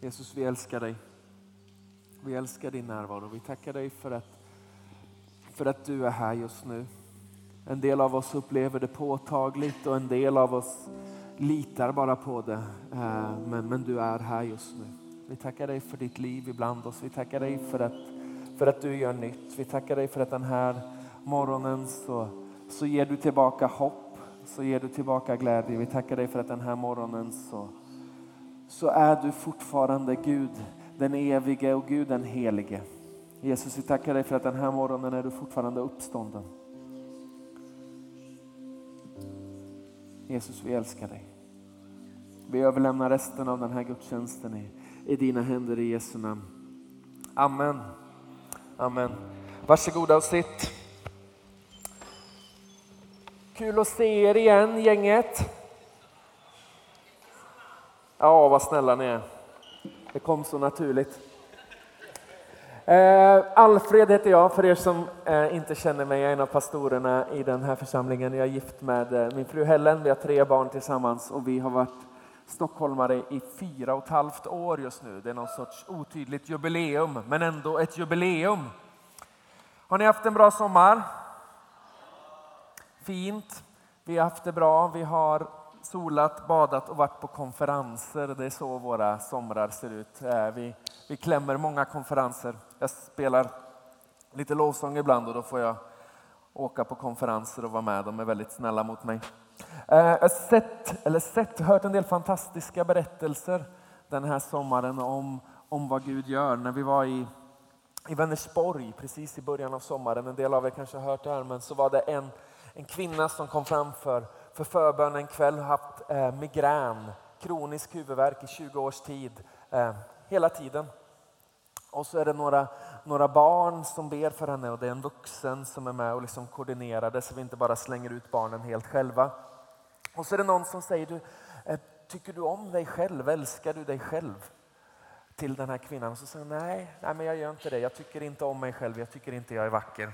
Jesus, vi älskar dig. Vi älskar din närvaro. Vi tackar dig för att, för att du är här just nu. En del av oss upplever det påtagligt och en del av oss litar bara på det. Eh, men, men du är här just nu. Vi tackar dig för ditt liv ibland oss. Vi tackar dig för att, för att du gör nytt. Vi tackar dig för att den här morgonen så, så ger du tillbaka hopp. Så ger du tillbaka glädje. Vi tackar dig för att den här morgonen så, så är du fortfarande Gud, den evige och Gud den helige. Jesus, vi tackar dig för att den här morgonen är du fortfarande uppstånden. Jesus, vi älskar dig. Vi överlämnar resten av den här gudstjänsten i, i dina händer i Jesu namn. Amen. Amen. Varsågoda och sitt. Kul att se er igen gänget. Ja, vad snälla ni är. Det kom så naturligt. Eh, Alfred heter jag, för er som eh, inte känner mig. Jag är en av pastorerna i den här församlingen. Jag är gift med eh, min fru Helen. Vi har tre barn tillsammans och vi har varit stockholmare i fyra och ett halvt år just nu. Det är någon sorts otydligt jubileum, men ändå ett jubileum. Har ni haft en bra sommar? Fint. Vi har haft det bra. Vi har solat, badat och varit på konferenser. Det är så våra somrar ser ut. Eh, vi, vi klämmer många konferenser. Jag spelar lite lovsång ibland och då får jag åka på konferenser och vara med. De är väldigt snälla mot mig. Eh, jag har sett, eller sett, hört en del fantastiska berättelser den här sommaren om, om vad Gud gör. När vi var i, i Vänersborg precis i början av sommaren, en del av er kanske har hört det här, men så var det en, en kvinna som kom framför för, förbön en kväll, haft eh, migrän, kronisk huvudvärk i 20 års tid, eh, hela tiden. Och så är det några, några barn som ber för henne och det är en vuxen som är med och liksom koordinerar det så vi inte bara slänger ut barnen helt själva. Och så är det någon som säger, du, eh, tycker du om dig själv? Älskar du dig själv? Till den här kvinnan. Och så säger hon, nej, nej men jag gör inte det. Jag tycker inte om mig själv. Jag tycker inte jag är vacker.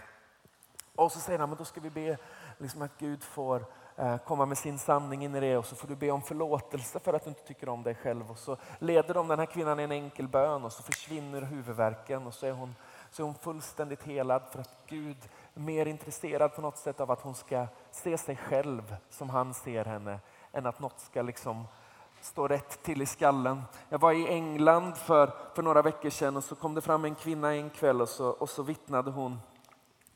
Och så säger han, men då ska vi be liksom att Gud får Eh, komma med sin sanning in i det och så får du be om förlåtelse för att du inte tycker om dig själv. Och så leder de den här kvinnan i en enkel bön och så försvinner huvudvärken och så är hon, så är hon fullständigt helad för att Gud är mer intresserad på något sätt av att hon ska se sig själv som han ser henne än att något ska liksom stå rätt till i skallen. Jag var i England för, för några veckor sedan och så kom det fram en kvinna en kväll och så, och så vittnade hon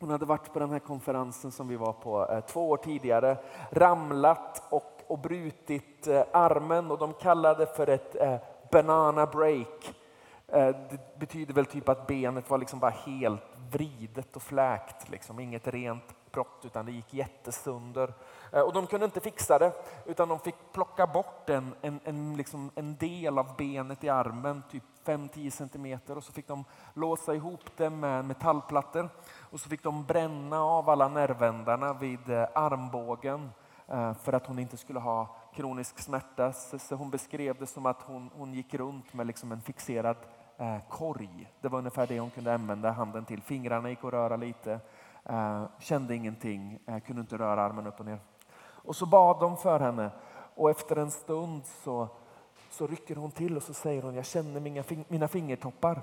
hon hade varit på den här konferensen som vi var på eh, två år tidigare, ramlat och, och brutit eh, armen och de kallade för ett eh, banana break. Det betyder väl typ att benet var liksom bara helt vridet och fläkt, liksom. inget rent brott utan det gick jättesunder. Och de kunde inte fixa det utan de fick plocka bort en, en, en, liksom en del av benet i armen, typ 5-10 centimeter och så fick de låsa ihop det med metallplattor och så fick de bränna av alla nervändarna vid eh, armbågen eh, för att hon inte skulle ha kronisk smärta. Så hon beskrev det som att hon, hon gick runt med liksom en fixerad eh, korg. Det var ungefär det hon kunde använda handen till. Fingrarna gick att röra lite, kände ingenting, kunde inte röra armen upp och ner. Och så bad de för henne och efter en stund så, så rycker hon till och så säger hon, jag känner mina, mina fingertoppar.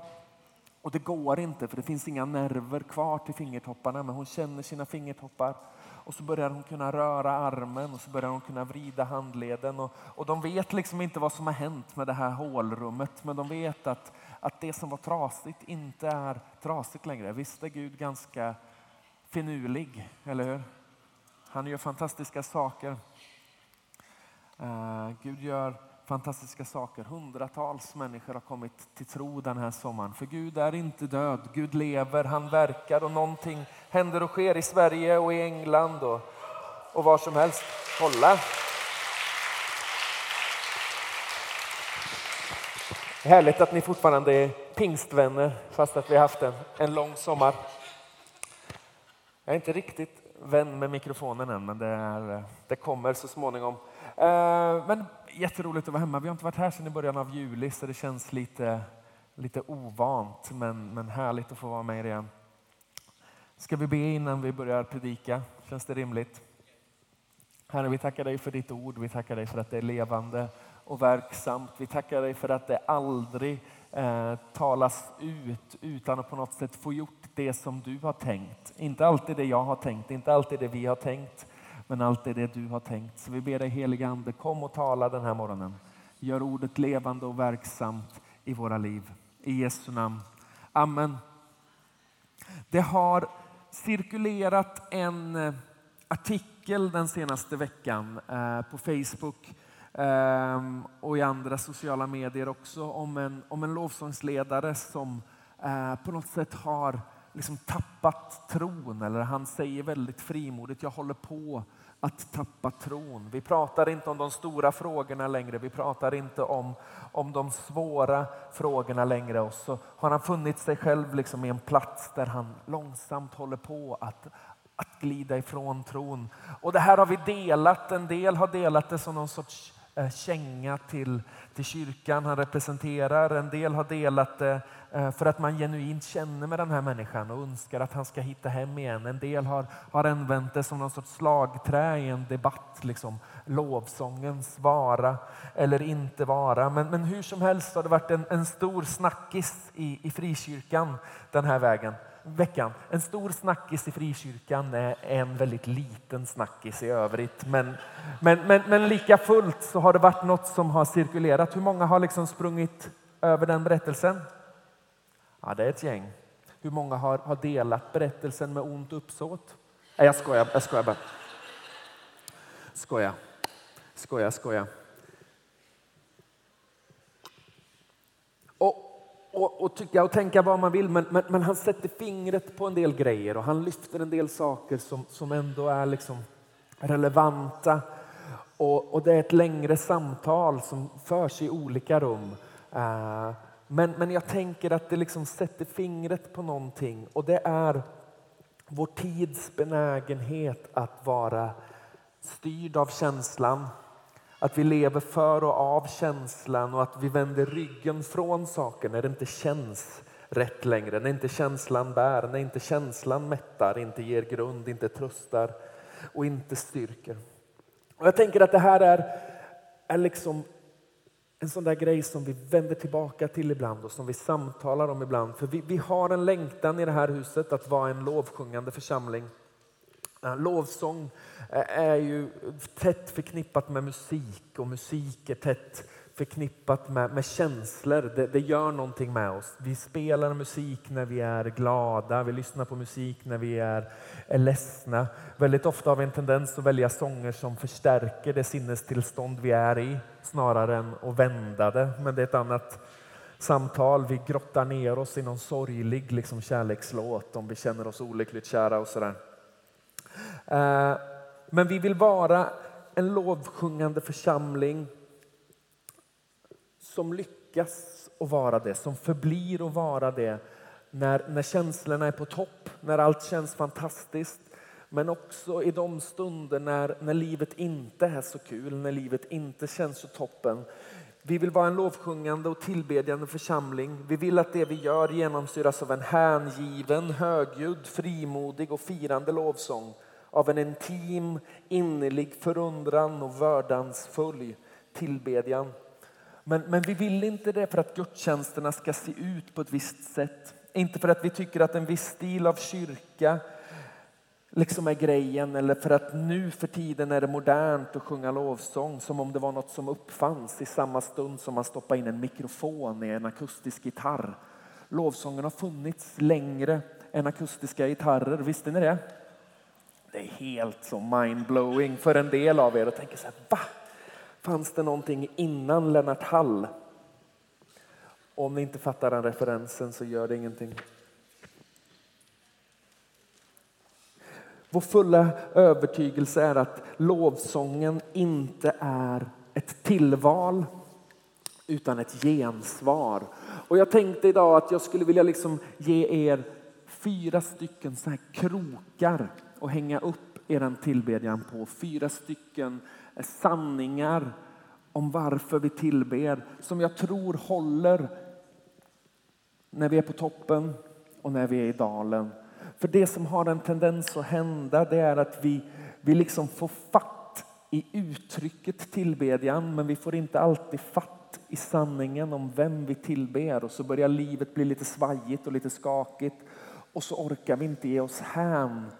Och det går inte för det finns inga nerver kvar till fingertopparna men hon känner sina fingertoppar. Och så börjar hon kunna röra armen och så börjar hon kunna vrida handleden. Och, och de vet liksom inte vad som har hänt med det här hålrummet men de vet att, att det som var trasigt inte är trasigt längre. Visst är Gud ganska finurlig, eller hur? Han gör fantastiska saker. Uh, Gud gör fantastiska saker. Hundratals människor har kommit till tro den här sommaren. För Gud är inte död, Gud lever, han verkar och någonting händer och sker i Sverige och i England och, och var som helst. Kolla! Härligt att ni fortfarande är pingstvänner fast att vi har haft en, en lång sommar. Jag är inte riktigt vän med mikrofonen än men det, är, det kommer så småningom. Eh, men jätteroligt att vara hemma. Vi har inte varit här sedan i början av juli så det känns lite, lite ovant men, men härligt att få vara med er igen. Ska vi be innan vi börjar predika? Känns det rimligt? Herre, vi tackar dig för ditt ord. Vi tackar dig för att det är levande och verksamt. Vi tackar dig för att det aldrig eh, talas ut utan att på något sätt få gjort det som du har tänkt. Inte alltid det jag har tänkt, inte alltid det vi har tänkt, men allt är det du har tänkt. Så vi ber dig helige Ande, kom och tala den här morgonen. Gör ordet levande och verksamt i våra liv. I Jesu namn. Amen. Det har cirkulerat en eh, artikel den senaste veckan eh, på Facebook eh, och i andra sociala medier också om en, om en lovsångsledare som på något sätt har liksom tappat tron. Eller han säger väldigt frimodigt, jag håller på att tappa tron. Vi pratar inte om de stora frågorna längre, vi pratar inte om, om de svåra frågorna längre. Och så har han funnit sig själv liksom i en plats där han långsamt håller på att, att glida ifrån tron. Och det här har vi delat, en del har delat det som någon sorts Eh, känga till, till kyrkan han representerar. En del har delat det för att man genuint känner med den här människan och önskar att han ska hitta hem igen. En del har, har använt det som någon sorts slagträ i en debatt. Liksom. Lovsångens vara eller inte vara. Men, men hur som helst har det varit en, en stor snackis i, i frikyrkan den här vägen, veckan. En stor snackis i frikyrkan är en väldigt liten snackis i övrigt. Men, men, men, men lika fullt så har det varit något som har cirkulerat. Hur många har liksom sprungit över den berättelsen? Ja, det är ett gäng. Hur många har, har delat berättelsen med ont uppsåt? Nej, jag skojar, jag skojar bara. Skoja. Skoja, skoja. Och, och, tycka och tänka vad man vill, men, men, men, han sätter fingret på en del grejer och han lyfter en del saker som, som ändå är liksom relevanta. Och, och det är ett längre samtal som förs i olika rum. Uh, men, men jag tänker att det liksom sätter fingret på någonting och det är vår tids benägenhet att vara styrd av känslan. Att vi lever för och av känslan och att vi vänder ryggen från saker när det inte känns rätt längre. När inte känslan bär, när inte känslan mättar, inte ger grund, inte tröstar och inte styrker. Och jag tänker att det här är, är liksom en sån där grej som vi vänder tillbaka till ibland och som vi samtalar om ibland. För vi, vi har en längtan i det här huset att vara en lovsjungande församling. Lovsång eh, är ju tätt förknippat med musik och musik är tätt förknippat med, med känslor. Det, det, gör någonting med oss. Vi spelar musik när vi är glada, vi lyssnar på musik när vi är, är ledsna. Väldigt ofta har vi en tendens att välja sånger som förstärker det sinnestillstånd vi är i snarare än att vända det. Men det är ett annat samtal. Vi grottar ner oss i någon sorglig liksom, kärlekslåt om vi känner oss olyckligt kära och sådär. Eh, men vi vill vara en lovsjungande församling som lyckas att vara det, som förblir att vara det när, när känslorna är på topp, när allt känns fantastiskt. Men också i de stunder när, när livet inte är så kul, när livet inte känns så toppen. Vi vill vara en lovsjungande och tillbedjande församling. Vi vill att det vi gör genomsyras av en hängiven, högljudd, frimodig och firande lovsång. Av en intim, innerlig förundran och vördansfull tillbedjan. Men, men vi vill inte det för att gudstjänsterna ska se ut på ett visst sätt. Inte för att vi tycker att en viss stil av kyrka liksom är grejen eller för att nu för tiden är det modernt att sjunga lovsång som om det var något som uppfanns i samma stund som man stoppar in en mikrofon i en akustisk gitarr. Lovsången har funnits längre än akustiska gitarrer, visste ni det? Det är helt så mindblowing för en del av er och tänker så här, va? Fanns det någonting innan Lennart Hall? Om ni inte fattar den referensen så gör det ingenting. Vår fulla övertygelse är att lovsången inte är ett tillval utan ett gensvar. Och jag tänkte idag att jag skulle vilja liksom ge er fyra stycken så här krokar och hänga upp er tillbedjan på. Fyra stycken sanningar om varför vi tillber som jag tror håller när vi är på toppen och när vi är i dalen. För det som har en tendens att hända det är att vi, vi liksom får fatt i uttrycket tillbedjan, men vi får inte alltid fatt i sanningen om vem vi tillber. Och så börjar livet bli lite svajigt och lite skakigt. Och så orkar vi inte ge oss hän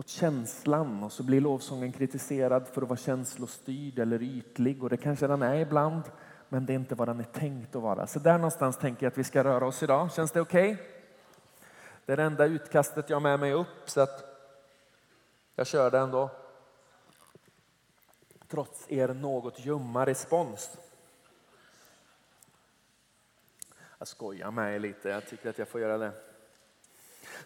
åt känslan och så blir lovsången kritiserad för att vara känslostyrd eller ytlig och det kanske den är ibland men det är inte vad den är tänkt att vara. Så där någonstans tänker jag att vi ska röra oss idag. Känns det okej? Okay? Det är det enda utkastet jag har med mig upp så att jag kör det ändå. Trots er något ljumma respons. Jag skojar med er lite, jag tycker att jag får göra det.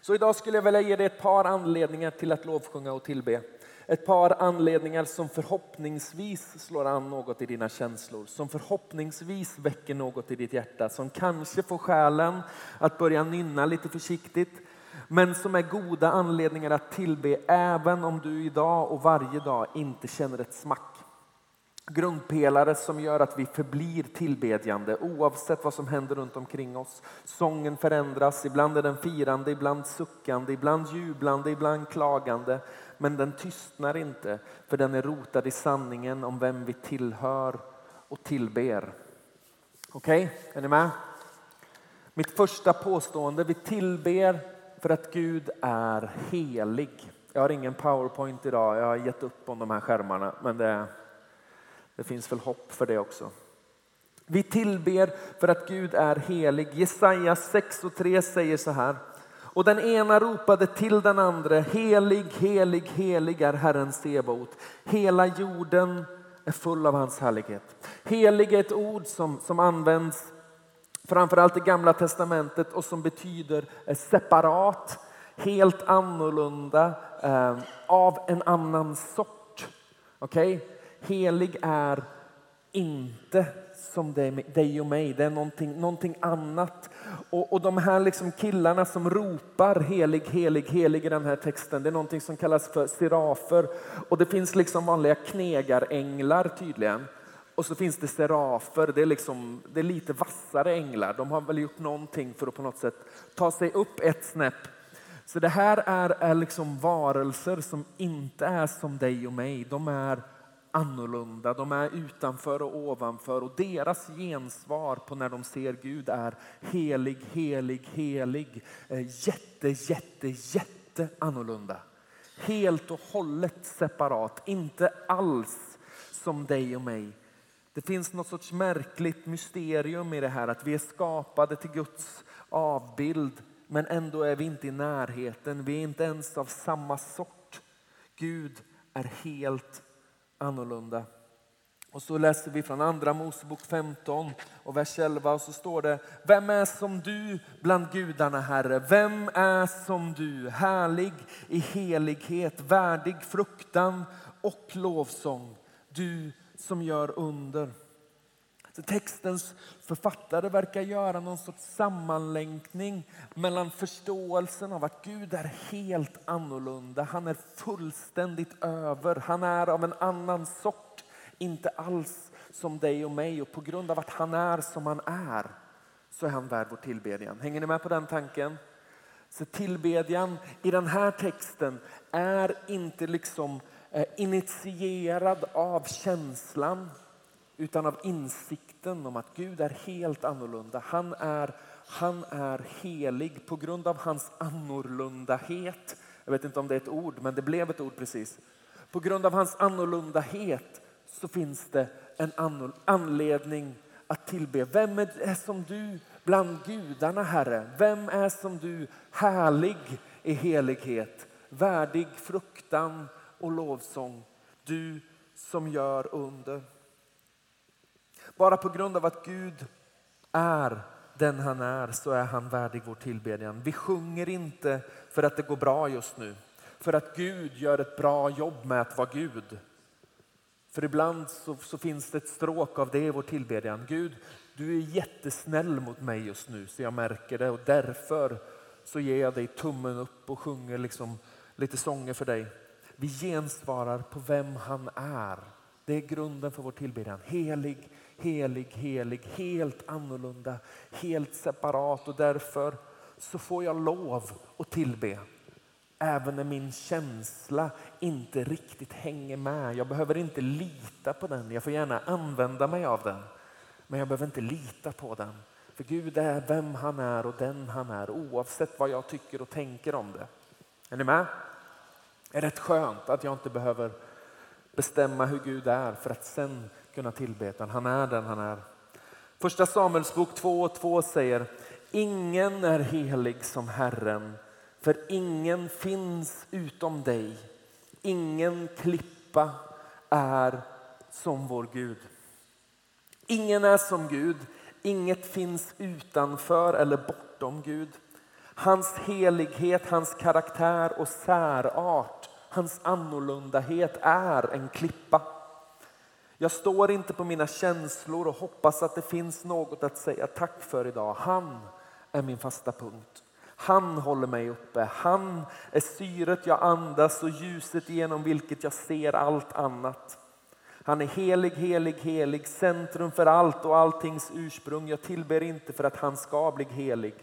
Så idag skulle jag vilja ge dig ett par anledningar till att lovsjunga och tillbe. Ett par anledningar som förhoppningsvis slår an något i dina känslor, som förhoppningsvis väcker något i ditt hjärta, som kanske får själen att börja nynna lite försiktigt, men som är goda anledningar att tillbe även om du idag och varje dag inte känner ett smack grundpelare som gör att vi förblir tillbedjande oavsett vad som händer runt omkring oss. Sången förändras, ibland är den firande, ibland suckande, ibland jublande, ibland klagande. Men den tystnar inte, för den är rotad i sanningen om vem vi tillhör och tillber. Okej, okay, är ni med? Mitt första påstående, vi tillber för att Gud är helig. Jag har ingen powerpoint idag, jag har gett upp om de här skärmarna. Men det det finns väl hopp för det också. Vi tillber för att Gud är helig. Jesaja 6 och 3 säger så här. Och den ena ropade till den andra, helig, helig, helig är Herren Sebaot. Hela jorden är full av hans härlighet. Helig är ett ord som, som används framförallt i Gamla Testamentet och som betyder eh, separat, helt annorlunda, eh, av en annan sort. Okej? Okay? Helig är inte som dig och mig, det är någonting, någonting annat. Och, och de här liksom killarna som ropar helig, helig, helig i den här texten, det är någonting som kallas för serafer. Och det finns liksom vanliga knegaränglar tydligen. Och så finns det serafer, det är, liksom, det är lite vassare änglar. De har väl gjort någonting för att på något sätt ta sig upp ett snäpp. Så det här är, är liksom varelser som inte är som dig och mig. De är annorlunda, de är utanför och ovanför och deras gensvar på när de ser Gud är helig, helig, helig. Eh, jätte, jätte, jätte annorlunda. Helt och hållet separat, inte alls som dig och mig. Det finns något sorts märkligt mysterium i det här att vi är skapade till Guds avbild men ändå är vi inte i närheten. Vi är inte ens av samma sort. Gud är helt annorlunda. Och så läser vi från andra Mosebok 15 och vers 11 och så står det Vem är som du bland gudarna Herre? Vem är som du? Härlig i helighet, värdig fruktan och lovsång. Du som gör under. Så textens författare verkar göra någon sorts sammanlänkning mellan förståelsen av att Gud är helt annorlunda. Han är fullständigt över. Han är av en annan sort. Inte alls som dig och mig. Och på grund av att han är som han är så är han värd vår tillbedjan. Hänger ni med på den tanken? Så tillbedjan i den här texten är inte liksom eh, initierad av känslan utan av insikten om att Gud är helt annorlunda. Han är, han är helig på grund av hans annorlundahet. Jag vet inte om det är ett ord, men det blev ett ord precis. På grund av hans annorlundahet så finns det en anledning att tillbe. Vem är som du bland gudarna, Herre? Vem är som du, härlig i helighet, värdig fruktan och lovsång? Du som gör under. Bara på grund av att Gud är den han är så är han värdig vår tillbedjan. Vi sjunger inte för att det går bra just nu. För att Gud gör ett bra jobb med att vara Gud. För ibland så, så finns det ett stråk av det i vår tillbedjan. Gud, du är jättesnäll mot mig just nu så jag märker det och därför så ger jag dig tummen upp och sjunger liksom lite sånger för dig. Vi gensvarar på vem han är. Det är grunden för vår tillbedjan. Helig, helig, helig, helt annorlunda, helt separat och därför så får jag lov att tillbe. även när min känsla inte riktigt hänger med. Jag behöver inte lita på den. Jag får gärna använda mig av den. Men jag behöver inte lita på den. För Gud är vem han är och den han är oavsett vad jag tycker och tänker om det. Är ni med? Det är rätt skönt att jag inte behöver bestämma hur Gud är för att sen kunna tillbeta. Han är den han är. Första Samuelsbok 2 och 2 säger Ingen är helig som Herren, för ingen finns utom dig. Ingen klippa är som vår Gud. Ingen är som Gud, inget finns utanför eller bortom Gud. Hans helighet, hans karaktär och särart, hans annorlundahet är en klippa. Jag står inte på mina känslor och hoppas att det finns något att säga tack för idag. Han är min fasta punkt. Han håller mig uppe. Han är syret jag andas och ljuset genom vilket jag ser allt annat. Han är helig, helig, helig, centrum för allt och alltings ursprung. Jag tillber inte för att han ska bli helig.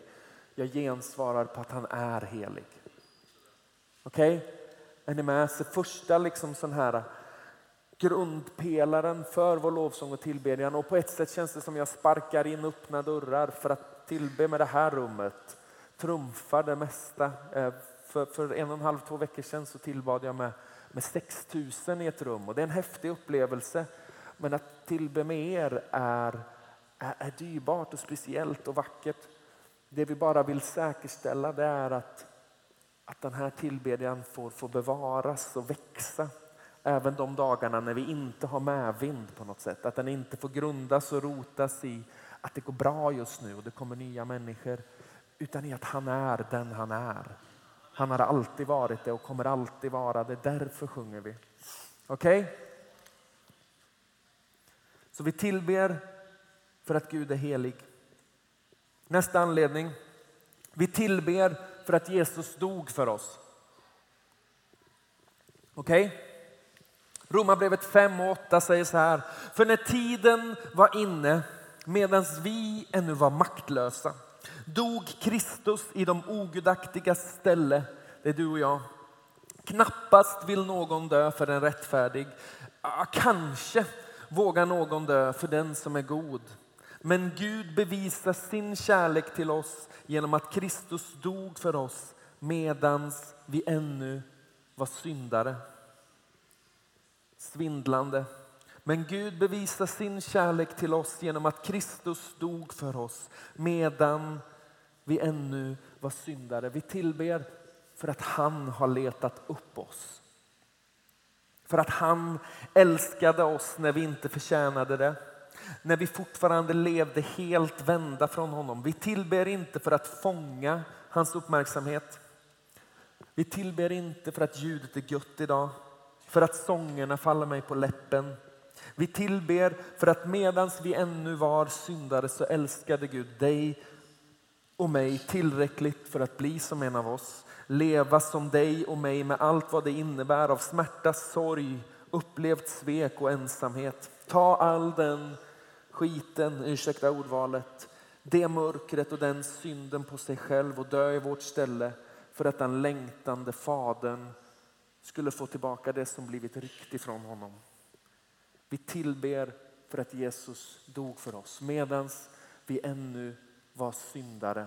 Jag gensvarar på att han är helig. Okej? Okay? Är ni med? Så första liksom sån här grundpelaren för vår lovsång och tillbedjan. Och på ett sätt känns det som jag sparkar in öppna dörrar för att tillbe med det här rummet. Trumfar det mesta. Eh, för, för en och en halv, två veckor sedan så tillbad jag med, med 6 000 i ett rum och det är en häftig upplevelse. Men att tillbe med er är, är, är dyrbart och speciellt och vackert. Det vi bara vill säkerställa det är att, att den här tillbedjan får, får bevaras och växa Även de dagarna när vi inte har medvind på något sätt. Att den inte får grundas och rotas i att det går bra just nu och det kommer nya människor. Utan i att han är den han är. Han har alltid varit det och kommer alltid vara det. Därför sjunger vi. Okej? Okay? Så vi tillber för att Gud är helig. Nästa anledning. Vi tillber för att Jesus dog för oss. Okej? Okay? Romarbrevet 5 och 8 säger så här. För när tiden var inne, medan vi ännu var maktlösa, dog Kristus i de ogudaktiga ställe, det är du och jag. Knappast vill någon dö för en rättfärdig. Ah, kanske vågar någon dö för den som är god. Men Gud bevisar sin kärlek till oss genom att Kristus dog för oss medans vi ännu var syndare svindlande. Men Gud bevisar sin kärlek till oss genom att Kristus dog för oss medan vi ännu var syndare. Vi tillber för att han har letat upp oss. För att han älskade oss när vi inte förtjänade det. När vi fortfarande levde helt vända från honom. Vi tillber inte för att fånga hans uppmärksamhet. Vi tillber inte för att ljudet är gött idag för att sångerna faller mig på läppen. Vi tillber för att medans vi ännu var syndare så älskade Gud dig och mig tillräckligt för att bli som en av oss. Leva som dig och mig med allt vad det innebär av smärta, sorg, upplevt svek och ensamhet. Ta all den skiten, ursäkta ordvalet, det mörkret och den synden på sig själv och dö i vårt ställe för att den längtande fadern skulle få tillbaka det som blivit ryckt ifrån honom. Vi tillber för att Jesus dog för oss medans vi ännu var syndare.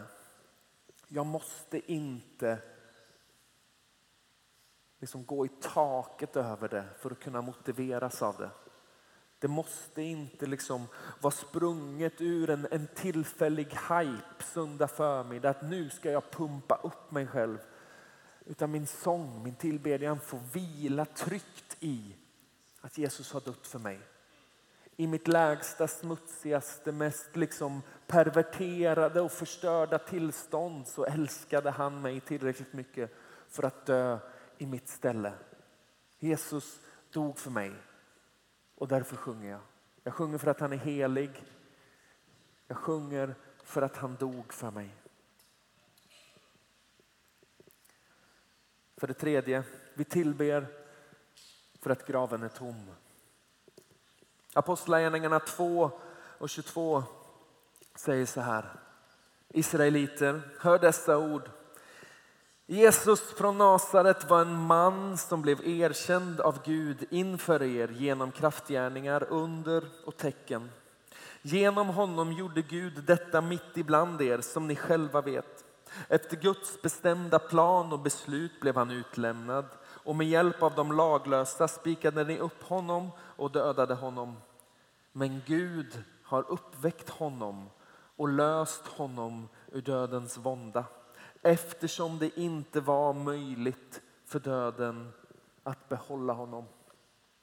Jag måste inte liksom gå i taket över det för att kunna motiveras av det. Det måste inte liksom vara sprunget ur en, en tillfällig hype söndag förmiddag att nu ska jag pumpa upp mig själv utan min sång, min tillbedjan får vila tryggt i att Jesus har dött för mig. I mitt lägsta, smutsigaste, mest liksom perverterade och förstörda tillstånd så älskade han mig tillräckligt mycket för att dö i mitt ställe. Jesus dog för mig och därför sjunger jag. Jag sjunger för att han är helig. Jag sjunger för att han dog för mig. För det tredje, vi tillber för att graven är tom. Apostlagärningarna 2 och 22 säger så här. Israeliter, hör dessa ord. Jesus från Nasaret var en man som blev erkänd av Gud inför er genom kraftgärningar, under och tecken. Genom honom gjorde Gud detta mitt ibland er som ni själva vet. Efter Guds bestämda plan och beslut blev han utlämnad och med hjälp av de laglösa spikade ni upp honom och dödade honom. Men Gud har uppväckt honom och löst honom ur dödens vånda eftersom det inte var möjligt för döden att behålla honom.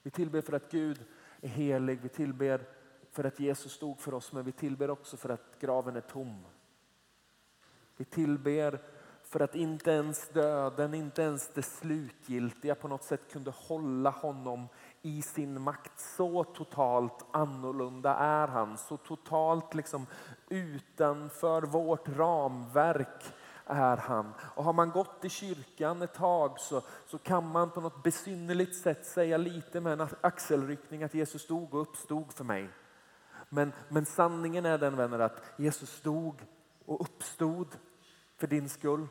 Vi tillber för att Gud är helig, vi tillber för att Jesus stod för oss, men vi tillber också för att graven är tom. Vi tillber för att inte ens döden, inte ens det slutgiltiga på något sätt kunde hålla honom i sin makt. Så totalt annorlunda är han, så totalt liksom utanför vårt ramverk är han. Och har man gått i kyrkan ett tag så, så kan man på något besynnerligt sätt säga lite med en axelryckning att Jesus dog och uppstod för mig. Men, men sanningen är den vänner att Jesus dog och uppstod för din skull.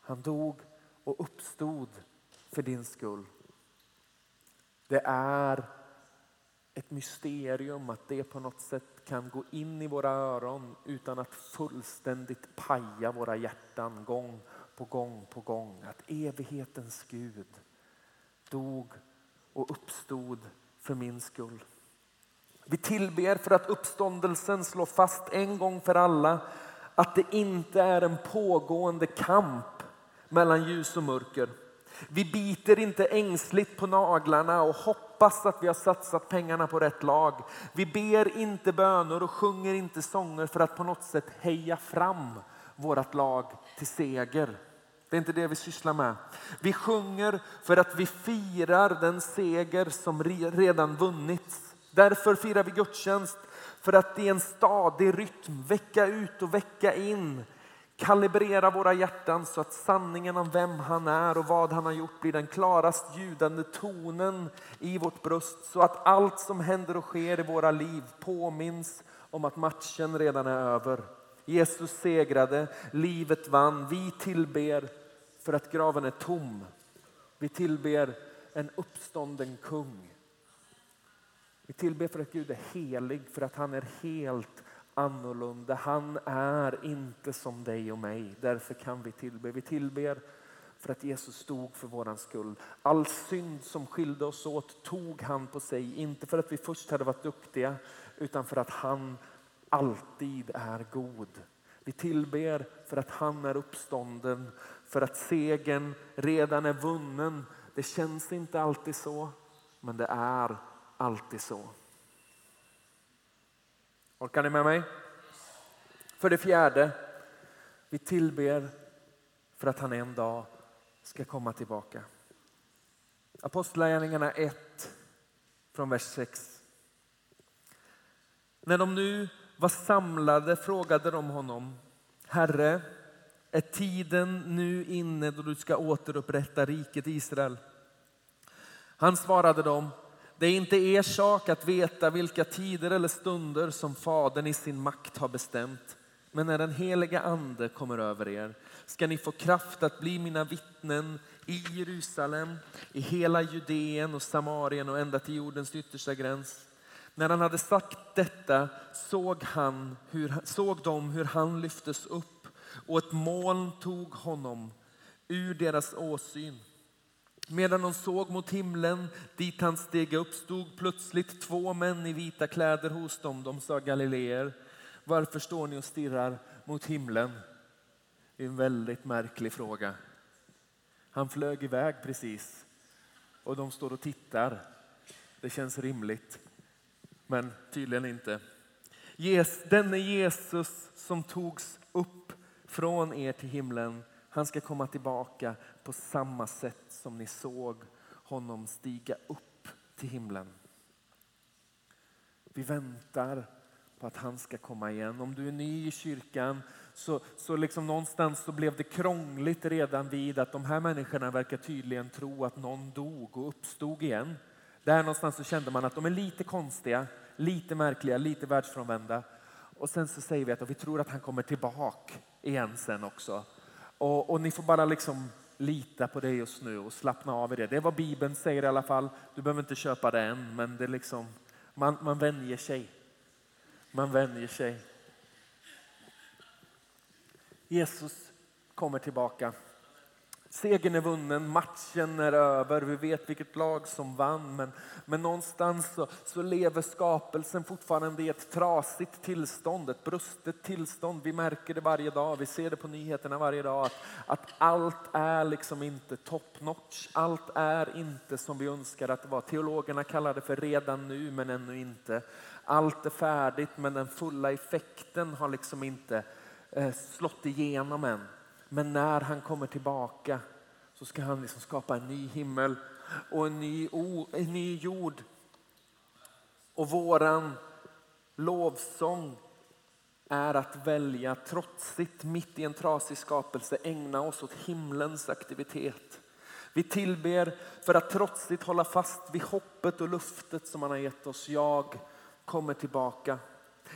Han dog och uppstod för din skull. Det är ett mysterium att det på något sätt kan gå in i våra öron utan att fullständigt paja våra hjärtan gång på gång på gång. Att evighetens Gud dog och uppstod för min skull. Vi tillber för att uppståndelsen slår fast en gång för alla att det inte är en pågående kamp mellan ljus och mörker. Vi biter inte ängsligt på naglarna och hoppas att vi har satsat pengarna på rätt lag. Vi ber inte bönor och sjunger inte sånger för att på något sätt heja fram vårt lag till seger. Det är inte det vi sysslar med. Vi sjunger för att vi firar den seger som redan vunnits. Därför firar vi gudstjänst för att i en stadig rytm vecka ut och vecka in kalibrera våra hjärtan så att sanningen om vem han är och vad han har gjort blir den klarast ljudande tonen i vårt bröst så att allt som händer och sker i våra liv påminns om att matchen redan är över. Jesus segrade, livet vann. Vi tillber för att graven är tom. Vi tillber en uppstånden kung. Vi tillber för att Gud är helig, för att han är helt annorlunda. Han är inte som dig och mig. Därför kan vi tillbe. Vi tillber för att Jesus stod för våran skull. All synd som skilde oss åt tog han på sig. Inte för att vi först hade varit duktiga utan för att han alltid är god. Vi tillber för att han är uppstånden, för att segern redan är vunnen. Det känns inte alltid så, men det är alltid så. Orkar ni med mig? För det fjärde, vi tillber för att han en dag ska komma tillbaka. Apostlagärningarna 1 från vers 6. När de nu var samlade frågade de honom, Herre, är tiden nu inne då du ska återupprätta riket Israel? Han svarade dem, det är inte er sak att veta vilka tider eller stunder som Fadern i sin makt har bestämt. Men när den heliga ande kommer över er ska ni få kraft att bli mina vittnen i Jerusalem, i hela Judeen och Samarien och ända till jordens yttersta gräns. När han hade sagt detta såg, han hur, såg de hur han lyftes upp och ett moln tog honom ur deras åsyn. Medan de såg mot himlen dit han steg upp stod plötsligt två män i vita kläder hos dem. De sa Galileer, varför står ni och stirrar mot himlen? Det är en väldigt märklig fråga. Han flög iväg precis och de står och tittar. Det känns rimligt, men tydligen inte. Denne Jesus som togs upp från er till himlen han ska komma tillbaka på samma sätt som ni såg honom stiga upp till himlen. Vi väntar på att han ska komma igen. Om du är ny i kyrkan så, så liksom någonstans så blev det krångligt redan vid att de här människorna verkar tydligen tro att någon dog och uppstod igen. Där någonstans så kände man att de är lite konstiga, lite märkliga, lite världsfrånvända. Och sen så säger vi att vi tror att han kommer tillbaka igen sen också. Och, och ni får bara liksom lita på det just nu och slappna av i det. Det är vad Bibeln säger i alla fall. Du behöver inte köpa det än, men det är liksom, man, man vänjer sig. Man vänjer sig. Jesus kommer tillbaka. Segern är vunnen, matchen är över, vi vet vilket lag som vann. Men, men någonstans så, så, lever skapelsen fortfarande i ett trasigt tillstånd, ett brustet tillstånd. Vi märker det varje dag, vi ser det på nyheterna varje dag. Att, att allt är liksom inte top notch, allt är inte som vi önskar att det var. Teologerna kallar det för redan nu men ännu inte. Allt är färdigt men den fulla effekten har liksom inte eh, slått igenom än. Men när han kommer tillbaka så ska han liksom skapa en ny himmel och en ny, en ny jord. Och våran lovsång är att välja trotsigt mitt i en trasig skapelse ägna oss åt himlens aktivitet. Vi tillber för att trotsigt hålla fast vid hoppet och luftet som han har gett oss. Jag kommer tillbaka.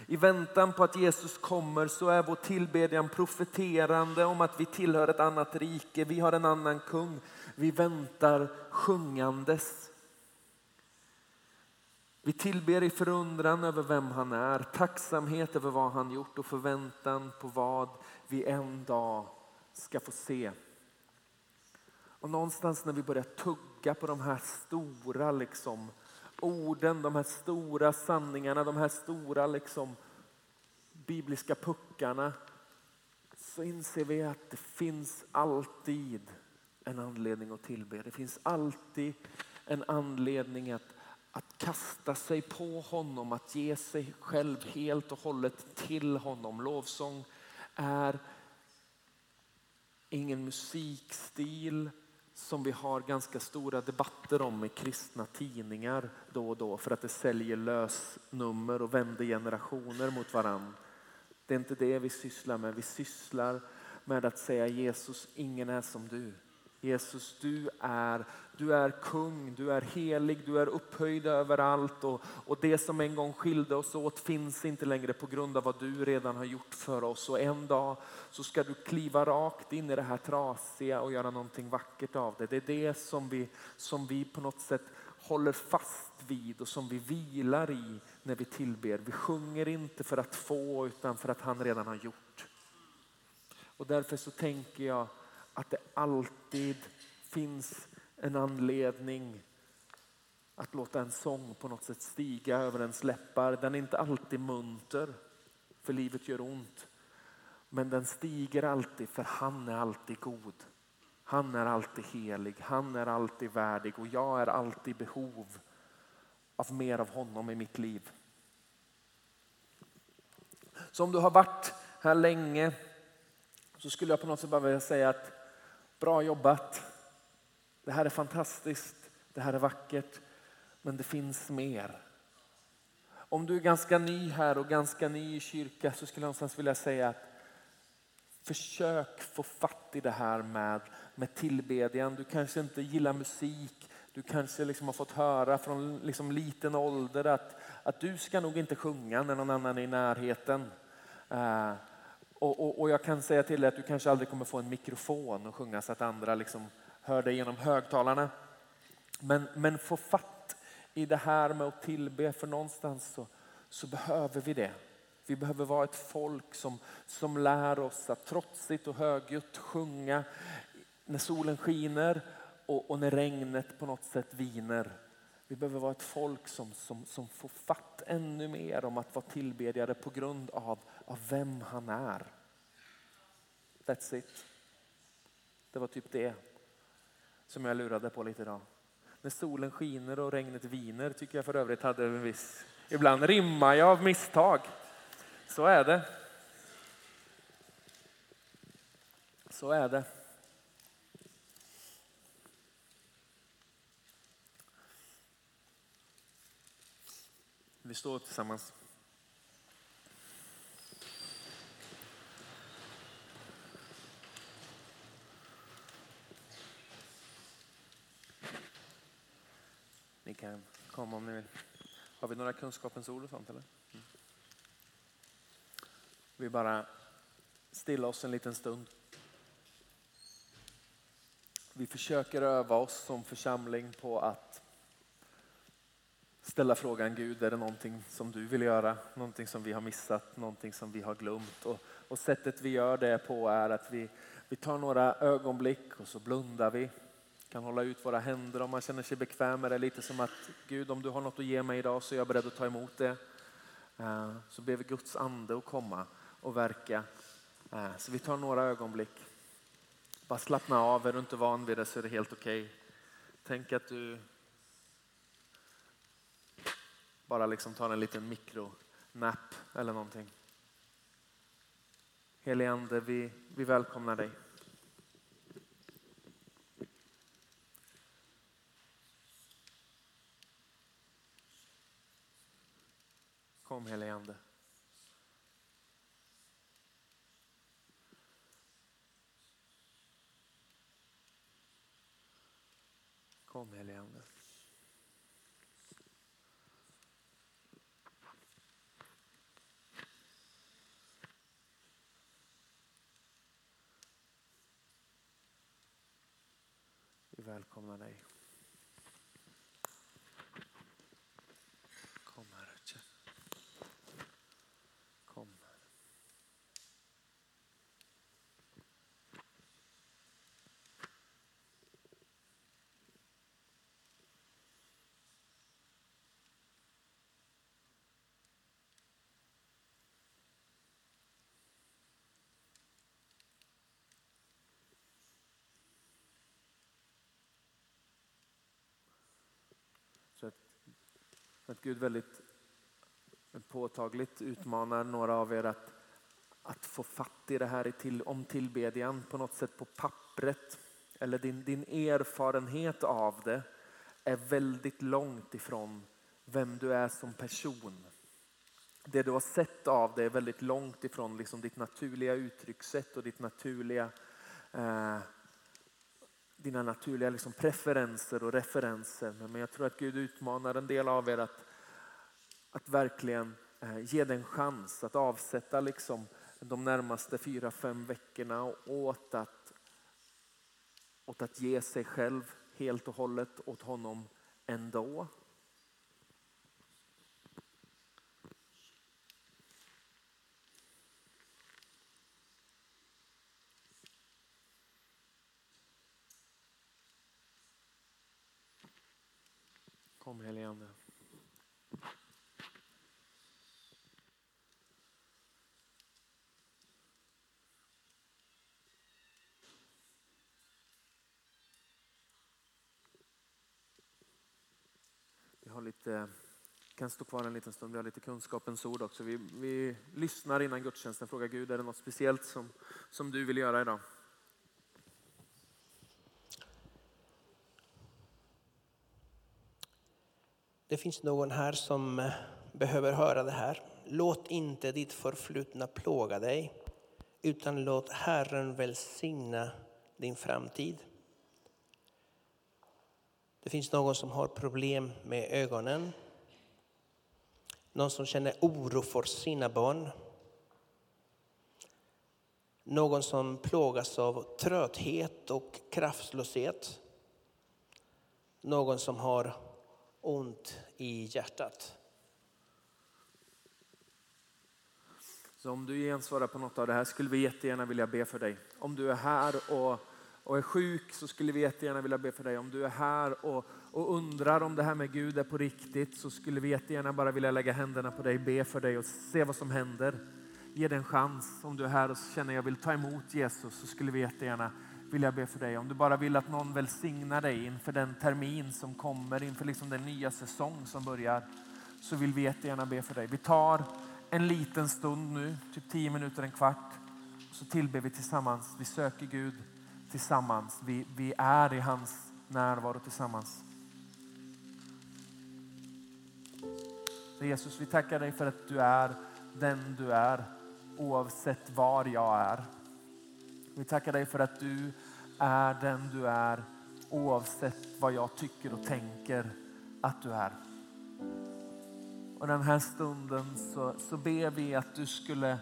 I väntan på att Jesus kommer så är vår tillbedjan profeterande om att vi tillhör ett annat rike. Vi har en annan kung. Vi väntar sjungandes. Vi tillber i förundran över vem han är, tacksamhet över vad han gjort och förväntan på vad vi en dag ska få se. Och någonstans när vi börjar tugga på de här stora liksom, orden, de här stora sanningarna, de här stora liksom, bibliska puckarna så inser vi att det finns alltid en anledning att tillbe. Det finns alltid en anledning att, att kasta sig på honom, att ge sig själv helt och hållet till honom. Lovsång är ingen musikstil som vi har ganska stora debatter om i kristna tidningar då och då för att det säljer lösnummer och vänder generationer mot varandra. Det är inte det vi sysslar med. Vi sysslar med att säga Jesus, ingen är som du. Jesus, du är, du är kung, du är helig, du är upphöjd överallt och, och det som en gång skilde oss åt finns inte längre på grund av vad du redan har gjort för oss. Och en dag så ska du kliva rakt in i det här trasiga och göra någonting vackert av det. Det är det som vi, som vi på något sätt håller fast vid och som vi vilar i när vi tillber. Vi sjunger inte för att få utan för att han redan har gjort. Och därför så tänker jag att det alltid finns en anledning att låta en sång på något sätt stiga över ens läppar. Den är inte alltid munter, för livet gör ont. Men den stiger alltid, för han är alltid god. Han är alltid helig, han är alltid värdig och jag är alltid i behov av mer av honom i mitt liv. Så om du har varit här länge så skulle jag på något sätt bara vilja säga att bra jobbat. Det här är fantastiskt, det här är vackert, men det finns mer. Om du är ganska ny här och ganska ny i kyrka så skulle jag någonstans vilja säga att försök få fatt i det här med, med tillbedjan. Du kanske inte gillar musik, du kanske liksom har fått höra från liksom liten ålder att, att du ska nog inte sjunga när någon annan är i närheten. Uh, och, och, och, jag kan säga till dig att du kanske aldrig kommer få en mikrofon och sjunga så att andra liksom hör dig genom högtalarna. Men, men få fatt i det här med att tillbe, för någonstans så, så behöver vi det. Vi behöver vara ett folk som, som lär oss att trotsigt och högljutt sjunga när solen skiner och, och när regnet på något sätt viner. Vi behöver vara ett folk som, som, som får fatt ännu mer om att vara tillbedjare på grund av, av vem han är. That's it. Det var typ det som jag lurade på lite idag. När solen skiner och regnet viner tycker jag för övrigt hade en viss... Ibland rimmar jag av misstag. Så är det. Så är det. Vi står tillsammans. Kan komma om ni vill. Har vi några kunskapens ord och sånt eller? Mm. Vi bara stilla oss en liten stund. vi försöker öva oss som församling på att ställa frågan Gud, är det någonting som du vill göra? Någonting som vi har missat? Någonting som vi har glömt? Och, och sättet vi gör det på är att vi, vi tar några ögonblick och så blundar vi. Kan hålla ut våra händer om man känner sig bekväm med det. Lite som att Gud, om du har något att ge mig idag så är jag beredd att ta emot det. Eh, så ber vi Guds ande att komma och verka. Eh, så vi tar några ögonblick. Bara slappna av, är du inte van vid det så är det helt okej. Okay. Tänk att du bara liksom tar en liten mikronap eller någonting. Helige Ande, vi, vi välkomnar dig. Kom helige Ande. Kom helige Ande. Vi välkomnar dig. Kom Herre. Kom. Så att, att Gud väldigt påtagligt utmanar några av er att, att få fatt i det här till, om tillbedjan på något sätt på pappret. Eller din, din erfarenhet av det är väldigt långt ifrån vem du är som person. Det du har sett av det är väldigt långt ifrån liksom ditt naturliga uttryckssätt och ditt naturliga, eh, dina naturliga liksom preferenser och referenser. Men jag tror att Gud utmanar en del av er att att verkligen eh, ge den en chans att avsätta liksom de närmaste fyra, fem veckorna åt att, åt att ge sig själv helt och hållet åt honom ändå. Kom helige Ande har lite, kan stå kvar en liten stund, vi har lite kunskapens ord också. Vi, vi lyssnar innan gudstjänsten, frågar Gud, är det något speciellt som, som du vill göra idag? Det finns någon här som eh, behöver höra det här. Låt inte ditt förflutna plåga dig, utan låt Herren välsigna din framtid. Det finns någon som har problem med ögonen. Någon som känner oro för sina barn. Någon som plågas av trötthet och kraftlöshet. Någon som har ont i hjärtat. Så om du gensvarar på något av det här skulle vi jättegärna vilja be för dig. Om du är här och och är sjuk så skulle vi jättegärna vilja be för dig. Om du är här och, och undrar om det här med Gud är på riktigt så skulle vi jättegärna bara vilja lägga händerna på dig, be för dig och se vad som händer. Ge dig en chans. Om du är här och känner jag vill ta emot Jesus så skulle vi jättegärna vilja be för dig. Om du bara vill att någon välsignar dig inför den termin som kommer, inför liksom den nya säsong som börjar, så vill vi jättegärna be för dig. Vi tar en liten stund nu, typ tio minuter, en kvart, så tillber vi tillsammans. Vi söker Gud tillsammans. Vi, vi är i hans närvaro tillsammans. Jesus, vi tackar dig för att du är den du är oavsett var jag är. Vi tackar dig för att du är den du är oavsett vad jag tycker och tänker att du är. Och den här stunden så, så ber vi att du skulle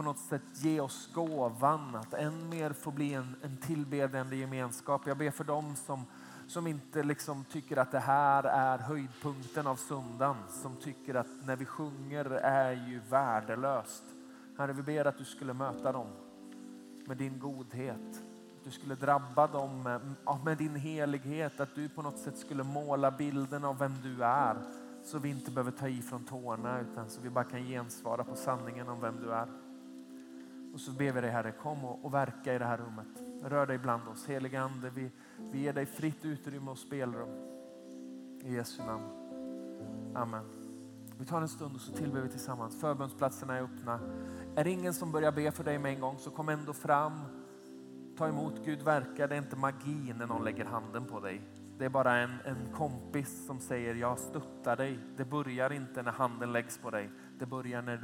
på något sätt ge oss gåvan att än mer få bli en, en tillbedjande gemenskap. Jag ber för dem som, som inte liksom tycker att det här är höjdpunkten av söndagen. Som tycker att när vi sjunger är ju värdelöst. Herre, vi ber att du skulle möta dem med din godhet. Att du skulle drabba dem med, med din helighet. Att du på något sätt skulle måla bilden av vem du är. Så vi inte behöver ta i från tårna utan så vi bara kan gensvara på sanningen om vem du är. Och så ber vi dig Herre, kom och, och verka i det här rummet. Rör dig bland oss. Helige Ande, vi, vi ger dig fritt utrymme och spelrum. I Jesu namn. Amen. Vi tar en stund och så tillber vi tillsammans. Förbönsplatserna är öppna. Är det ingen som börjar be för dig med en gång så kom ändå fram. Ta emot Gud verkar. Det är inte magi när någon lägger handen på dig. Det är bara en, en kompis som säger jag stöttar dig. Det börjar inte när handen läggs på dig. Det börjar när